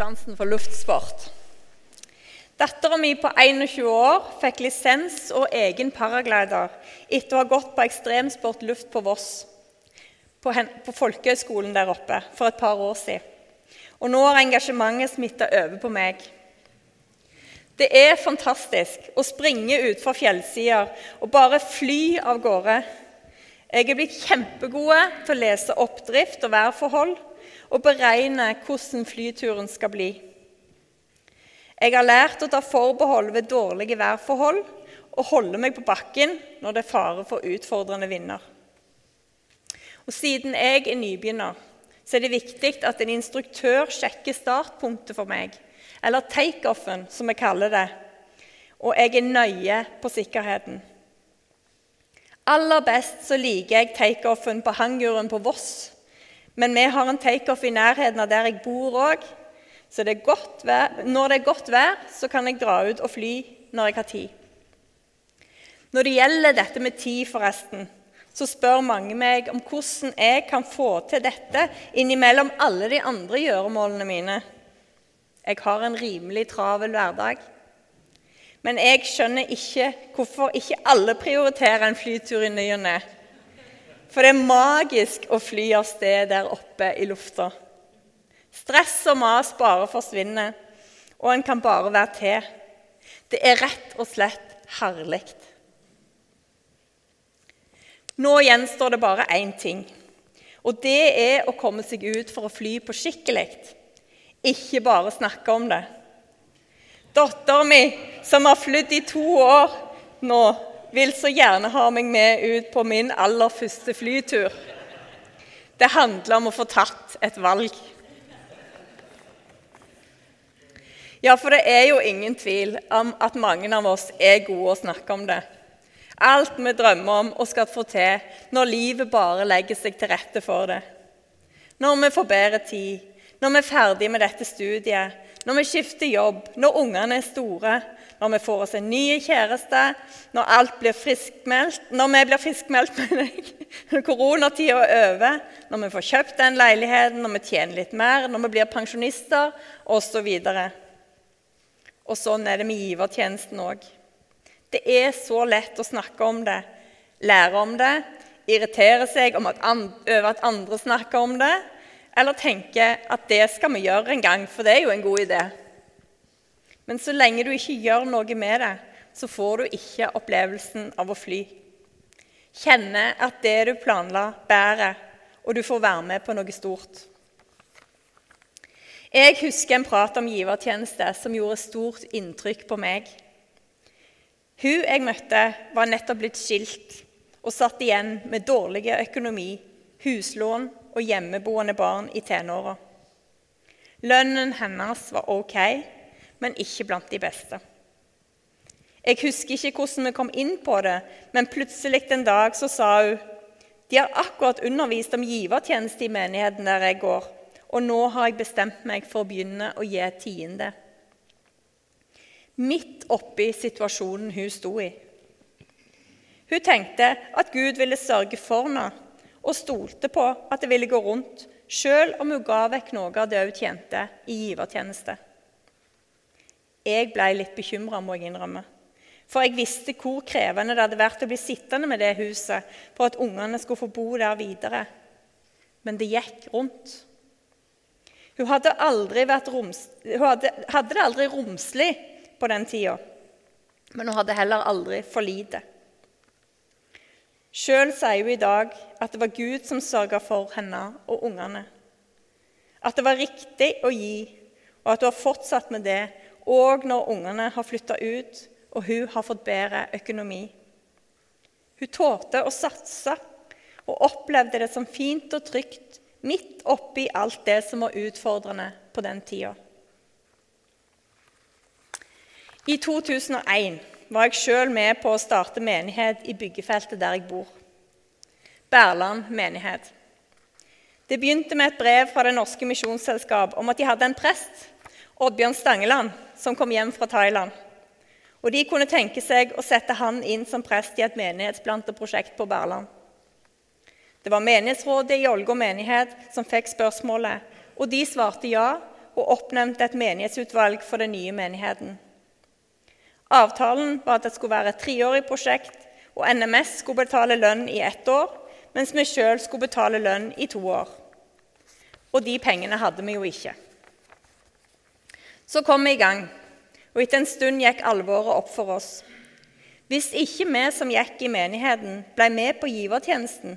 sansen for luftsport. Dattera mi på 21 år fikk lisens og egen paraglider etter å ha gått på ekstremsport luft på Voss, på, på folkehøgskolen der oppe, for et par år siden. Og nå har engasjementet smitta over på meg. Det er fantastisk å springe utfor fjellsider og bare fly av gårde. Jeg er blitt kjempegode til å lese oppdrift og værforhold og beregne hvordan flyturen skal bli. Jeg har lært å ta forbehold ved dårlige værforhold og holde meg på bakken når det er fare for utfordrende vinder. Og Siden jeg er nybegynner, så er det viktig at en instruktør sjekker startpunktet for meg, eller takeoffen, som vi kaller det, og jeg er nøye på sikkerheten. Aller best så liker jeg takeoffen på hanguren på Voss men vi har en takeoff i nærheten av der jeg bor òg. Så det når det er godt vær, så kan jeg dra ut og fly når jeg har tid. Når det gjelder dette med tid, forresten, så spør mange meg om hvordan jeg kan få til dette innimellom alle de andre gjøremålene mine. Jeg har en rimelig travel hverdag. Men jeg skjønner ikke hvorfor ikke alle prioriterer en flytur i ny og ne. For det er magisk å fly av sted der oppe i lufta. Stress og mas bare forsvinner, og en kan bare være til. Det er rett og slett herlig. Nå gjenstår det bare én ting, og det er å komme seg ut for å fly på skikkelig. Ikke bare snakke om det. Dattera mi, som har flydd i to år nå, vil så gjerne ha meg med ut på min aller første flytur. Det handler om å få tatt et valg. Ja, for det er jo ingen tvil om at mange av oss er gode å snakke om det. Alt vi drømmer om og skal få til når livet bare legger seg til rette for det. Når vi får bedre tid, når vi er ferdig med dette studiet, når vi skifter jobb, når ungene er store, når vi får oss en ny kjæreste, når alt blir friskmeldt, når vi blir friskmeldt når koronatida er over, når vi får kjøpt den leiligheten, når vi tjener litt mer, når vi blir pensjonister osv. Og, og sånn er det med givertjenesten òg. Det er så lett å snakke om det, lære om det, irritere seg over at andre snakker om det, eller tenke at det skal vi gjøre en gang, for det er jo en god idé. Men så lenge du ikke gjør noe med det, så får du ikke opplevelsen av å fly. Kjenne at det du planla, bærer, og du får være med på noe stort. Jeg husker en prat om givertjeneste som gjorde stort inntrykk på meg. Hun jeg møtte, var nettopp blitt skilt og satt igjen med dårlig økonomi, huslån og hjemmeboende barn i tenåra. Lønnen hennes var ok, men ikke blant de beste. Jeg husker ikke hvordan vi kom inn på det, men plutselig en dag så sa hun de har akkurat undervist om givertjeneste i menigheten der jeg går, og nå har jeg bestemt meg for å begynne å gi tiende. Midt oppi situasjonen hun sto i. Hun tenkte at Gud ville sørge for henne, og stolte på at det ville gå rundt, sjøl om hun ga vekk noe av det hun tjente i givertjeneste. Jeg ble litt bekymra, må jeg innrømme. For jeg visste hvor krevende det hadde vært å bli sittende med det huset for at ungene skulle få bo der videre. Men det gikk rundt. Hun hadde, roms, hun hadde, hadde det aldri romslig på den tida, men hun hadde heller aldri for lite. Sjøl sier hun i dag at det var Gud som sørga for henne og ungene. At det var riktig å gi, og at hun har fortsatt med det og når ungene har flytta ut og hun har fått bedre økonomi. Hun tålte å satse og opplevde det som fint og trygt midt oppi alt det som var utfordrende på den tida. I 2001 var jeg sjøl med på å starte menighet i byggefeltet der jeg bor. Berland menighet. Det begynte med et brev fra Det norske misjonsselskap om at de hadde en prest, Oddbjørn Stangeland, som kom hjem fra Thailand. Og De kunne tenke seg å sette han inn som prest i et menighetsplanteprosjekt på Berland. Det var menighetsrådet i Ålgård menighet som fikk spørsmålet, og de svarte ja. og oppnevnte et menighetsutvalg for den nye menigheten. Avtalen var at det skulle være et treårig prosjekt, og NMS skulle betale lønn i ett år, mens vi sjøl skulle betale lønn i to år. Og de pengene hadde vi jo ikke. Så kom vi i gang, og etter en stund gikk alvoret opp for oss. Hvis ikke vi som gikk i menigheten, ble med på givertjenesten,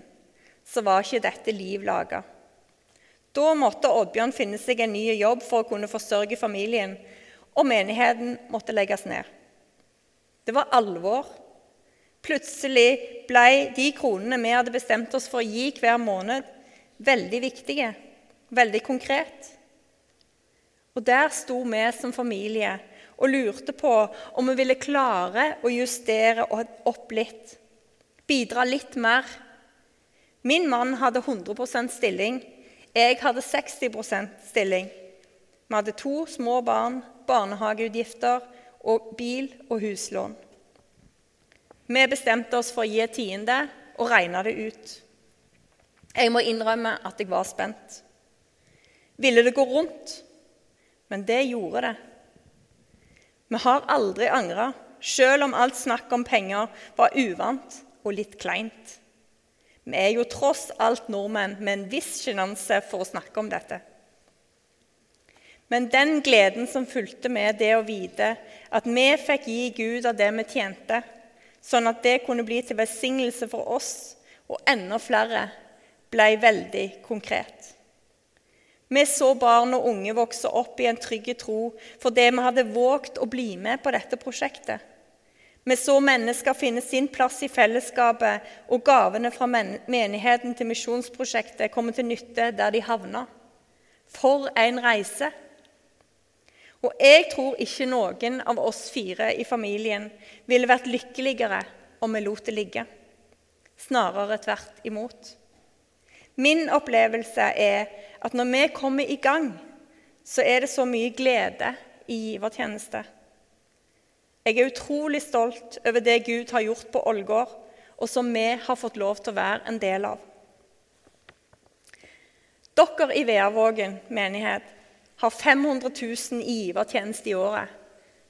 så var ikke dette liv laga. Da måtte Oddbjørn finne seg en ny jobb for å kunne forsørge familien, og menigheten måtte legges ned. Det var alvor. Plutselig ble de kronene vi hadde bestemt oss for å gi hver måned, veldig viktige, veldig konkret. Og der sto vi som familie og lurte på om vi ville klare å justere opp litt, bidra litt mer. Min mann hadde 100% stilling, jeg hadde 60% stilling. Vi hadde to små barn, barnehageutgifter og bil og huslån. Vi bestemte oss for å gi tiende og regna det ut. Jeg må innrømme at jeg var spent. Ville det gå rundt? Men det gjorde det. Vi har aldri angra, sjøl om alt snakk om penger var uvant og litt kleint. Vi er jo tross alt nordmenn med en viss sjenanse for å snakke om dette. Men den gleden som fulgte med det å vite at vi fikk gi Gud av det vi tjente, sånn at det kunne bli til velsignelse for oss og enda flere, ble veldig konkret. Vi så barn og unge vokse opp i en trygg tro fordi vi hadde våget å bli med på dette prosjektet. Vi så mennesker finne sin plass i fellesskapet, og gavene fra menigheten til misjonsprosjektet komme til nytte der de havna. For en reise! Og jeg tror ikke noen av oss fire i familien ville vært lykkeligere om vi lot det ligge. Snarere tvert imot. Min opplevelse er at når vi kommer i gang, så er det så mye glede i givertjeneste. Jeg er utrolig stolt over det Gud har gjort på Ålgård, og som vi har fått lov til å være en del av. Dere i Veavågen menighet har 500 000 i givertjeneste i året.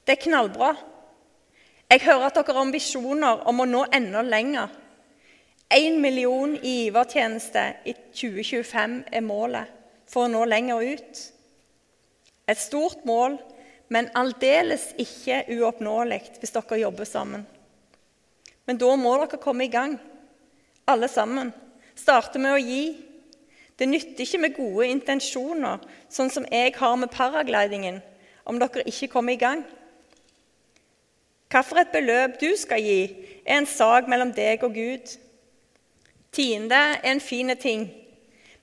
Det er knallbra. Jeg hører at dere har ambisjoner om å nå enda lenger. Én million i givertjeneste i 2025 er målet for å nå lenger ut. Et stort mål, men aldeles ikke uoppnåelig hvis dere jobber sammen. Men da må dere komme i gang, alle sammen. Starte med å gi, det nytter ikke med gode intensjoner, sånn som jeg har med paraglidingen, om dere ikke kommer i gang. Hvilket beløp du skal gi, er en sak mellom deg og Gud. Tiende er en fin ting,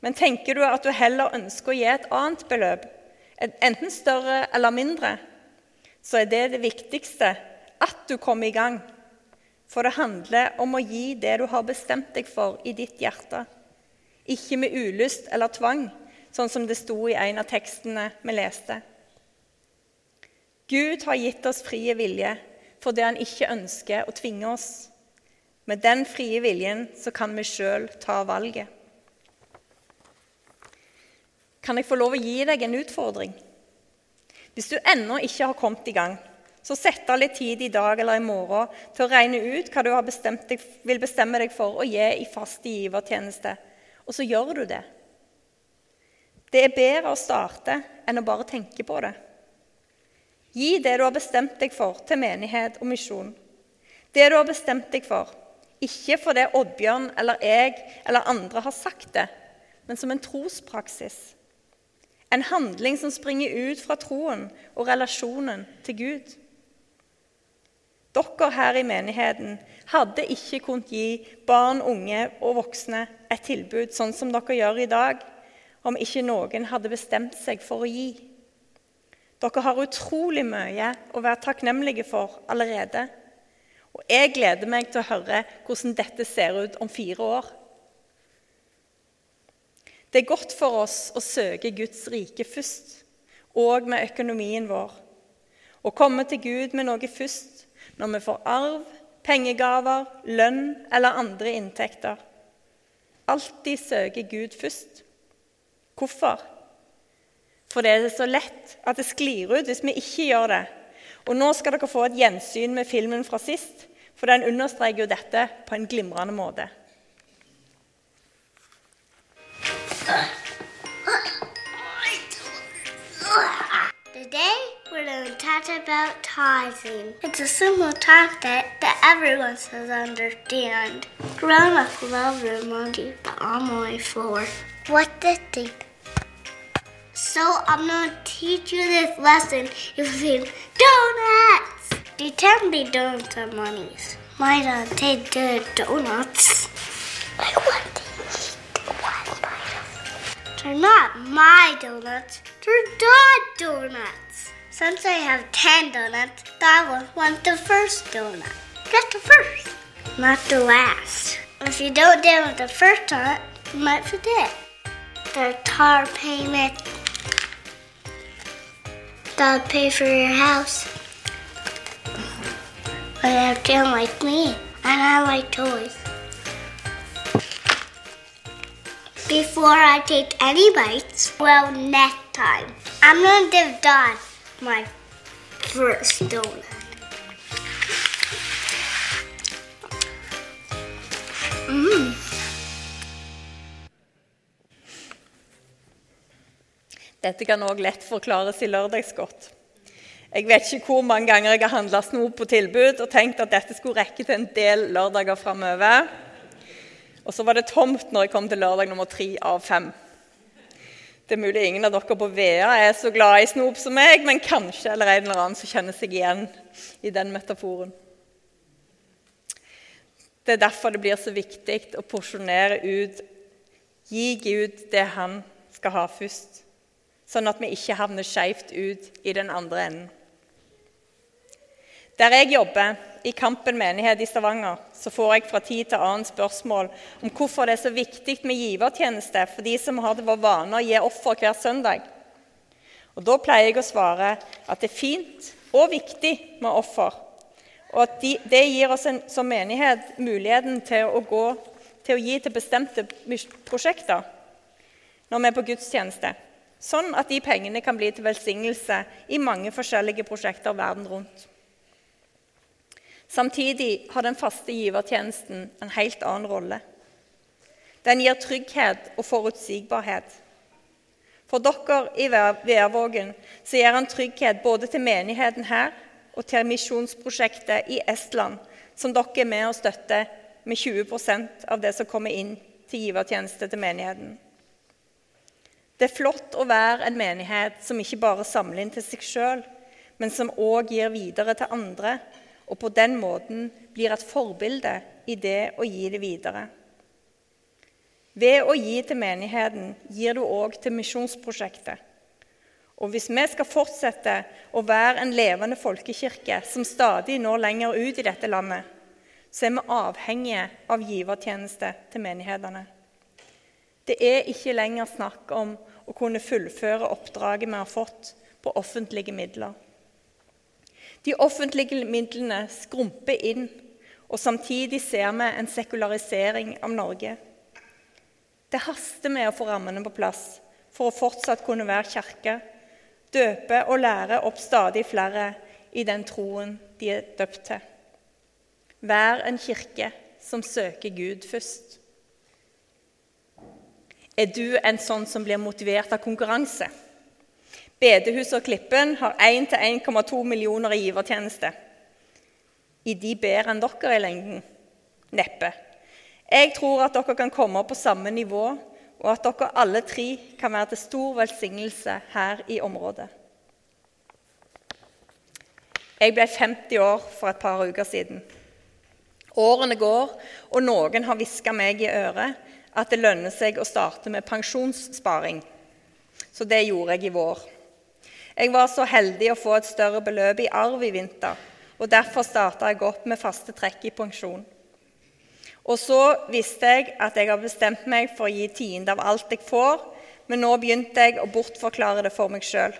men tenker du at du heller ønsker å gi et annet beløp, enten større eller mindre, så er det det viktigste at du kommer i gang. For det handler om å gi det du har bestemt deg for i ditt hjerte ikke med ulyst eller tvang, sånn som det sto i en av tekstene vi leste. Gud har gitt oss frie vilje fordi han ikke ønsker å tvinge oss. Med den frie viljen så kan vi sjøl ta valget. Kan jeg få lov å gi deg en utfordring? Hvis du ennå ikke har kommet i gang, så sett av litt tid i dag eller i morgen til å regne ut hva du deg, vil bestemme deg for å gi i fast givertjeneste og så gjør du det. Det er bedre å starte enn å bare tenke på det. Gi det du har bestemt deg for, til menighet og misjon. Det du har bestemt deg for, ikke fordi Oddbjørn eller jeg eller andre har sagt det, men som en trospraksis. En handling som springer ut fra troen og relasjonen til Gud. Dere her i menigheten hadde ikke kunnet gi barn, unge og voksne et tilbud sånn som dere gjør i dag, om ikke noen hadde bestemt seg for å gi. Dere har utrolig mye å være takknemlige for allerede. Og jeg gleder meg til å høre hvordan dette ser ut om fire år. Det er godt for oss å søke Guds rike først, og med økonomien vår. Å komme til Gud med noe først når vi får arv, pengegaver, lønn eller andre inntekter. Alltid søke Gud først. Hvorfor? For det er så lett at det sklir ut hvis vi ikke gjør det. Og nå skal dere få et gjensyn med filmen fra sist, for den understreker jo dette på en glimrende måte. Today we're going to talk about tithing. It's a simple topic that everyone should understand. Grown-ups love their money, but I'm only four. What did they? So I'm to teach you this lesson using donuts. They can be donuts are monies. My dad take the donuts. I want to eat one They're not my donuts. They're dog donuts. Since I have 10 donuts, I will want the first donut. Get the first, not the last. If you don't deal with the first donut, you might forget. The tar payment. That'll pay for your house. But I children like me, and I like toys. Before I take any bites, well, next time, I'm gonna give Dad my first donut. Mmm. Dette kan òg lett forklares i lørdagsgodt. Jeg vet ikke hvor mange ganger jeg har handla snop på tilbud og tenkt at dette skulle rekke til en del lørdager framover. Og så var det tomt når jeg kom til lørdag nummer tre av fem. Det er mulig ingen av dere på Vea er så glad i snop som meg, men kanskje eller en eller annen som kjenner seg igjen i den metaforen. Det er derfor det blir så viktig å porsjonere ut, gi Gud det han skal ha først, sånn at vi ikke havner skeivt ut i den andre enden. Der jeg jobber, i Kampen menighet i Stavanger, så får jeg fra tid til annen spørsmål om hvorfor det er så viktig med givertjeneste for de som har det for vane å gi offer hver søndag. Og Da pleier jeg å svare at det er fint og viktig med offer, og at de, det gir oss en, som menighet muligheten til å, gå, til å gi til bestemte prosjekter når vi er på gudstjeneste, sånn at de pengene kan bli til velsignelse i mange forskjellige prosjekter verden rundt. Samtidig har den faste givertjenesten en helt annen rolle. Den gir trygghet og forutsigbarhet. For dere i Værvågen så gir han trygghet både til menigheten her og til misjonsprosjektet i Estland, som dere er med og støtter med 20% av det som kommer inn til givertjeneste til menigheten. Det er flott å være en menighet som ikke bare samler inn til seg sjøl, men som òg gir videre til andre og på den måten blir et forbilde i det å gi det videre. Ved å gi til menigheten gir du òg til misjonsprosjektet. Og hvis vi skal fortsette å være en levende folkekirke som stadig når lenger ut i dette landet, så er vi avhengige av givertjeneste til menighetene. Det er ikke lenger snakk om å kunne fullføre oppdraget vi har fått på offentlige midler. De offentlige midlene skrumper inn, og samtidig ser vi en sekularisering av Norge. Det haster med å få rammene på plass for å fortsatt kunne være kirke, døpe og lære opp stadig flere i den troen de er døpt til. Vær en kirke som søker Gud først. Er du en sånn som blir motivert av konkurranse? Bedehuset og Klippen har 1-1,2 millioner i givertjeneste. Er de bedre enn dere i lengden? Neppe. Jeg tror at dere kan komme på samme nivå, og at dere alle tre kan være til stor velsignelse her i området. Jeg ble 50 år for et par uker siden. Årene går, og noen har hviska meg i øret at det lønner seg å starte med pensjonssparing. Så det gjorde jeg i vår. Jeg var så heldig å få et større beløp i arv i vinter, og derfor starta jeg opp med faste trekk i pensjon. Og så visste jeg at jeg har bestemt meg for å gi tiende av alt jeg får, men nå begynte jeg å bortforklare det for meg sjøl.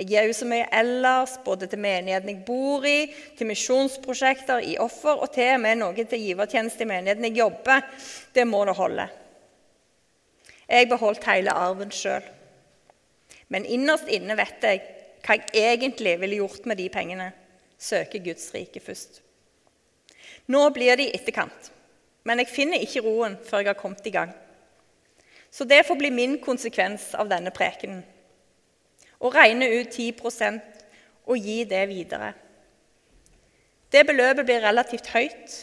Jeg gir jo så mye ellers, både til menigheten jeg bor i, til misjonsprosjekter, i offer og til og med noe til givertjeneste i menigheten jeg jobber. Det må det holde. Jeg beholdt hele arven sjøl. Men innerst inne vet jeg hva jeg egentlig ville gjort med de pengene. Søke Guds rike først. Nå blir det i etterkant, men jeg finner ikke roen før jeg har kommet i gang. Så det får bli min konsekvens av denne prekenen. Å regne ut 10% og gi det videre. Det beløpet blir relativt høyt,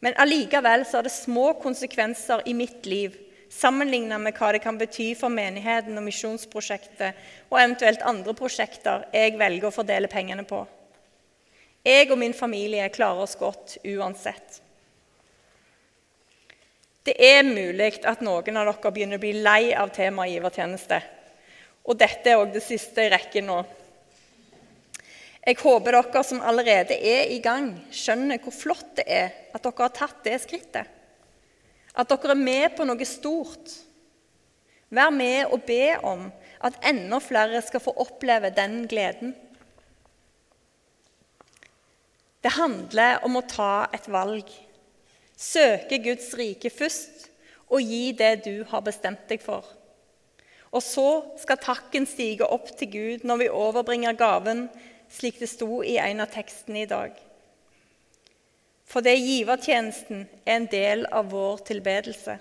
men allikevel så er det små konsekvenser i mitt liv sammenligna med hva det kan bety for menigheten og misjonsprosjektet og eventuelt andre prosjekter jeg velger å fordele pengene på. Jeg og min familie klarer oss godt uansett. Det er mulig at noen av dere begynner å bli lei av temaet givertjeneste. Og dette er òg det siste i rekken nå. Jeg håper dere som allerede er i gang, skjønner hvor flott det er at dere har tatt det skrittet. At dere er med på noe stort. Vær med og be om at enda flere skal få oppleve den gleden. Det handler om å ta et valg. Søke Guds rike først og gi det du har bestemt deg for. Og så skal takken stige opp til Gud når vi overbringer gaven slik det sto i en av tekstene i dag. For det givertjenesten er en del av vår tilbedelse.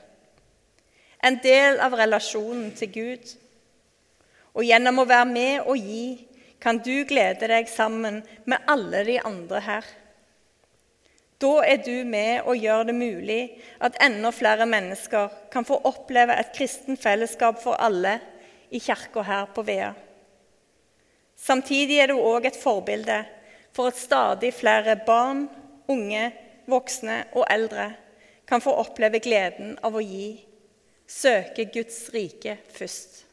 En del av relasjonen til Gud. Og gjennom å være med og gi kan du glede deg sammen med alle de andre her. Da er du med og gjør det mulig at enda flere mennesker kan få oppleve et kristen fellesskap for alle i kirka her på Vea. Samtidig er du òg et forbilde for at stadig flere barn, unge, voksne og eldre kan få oppleve gleden av å gi, søke Guds rike først.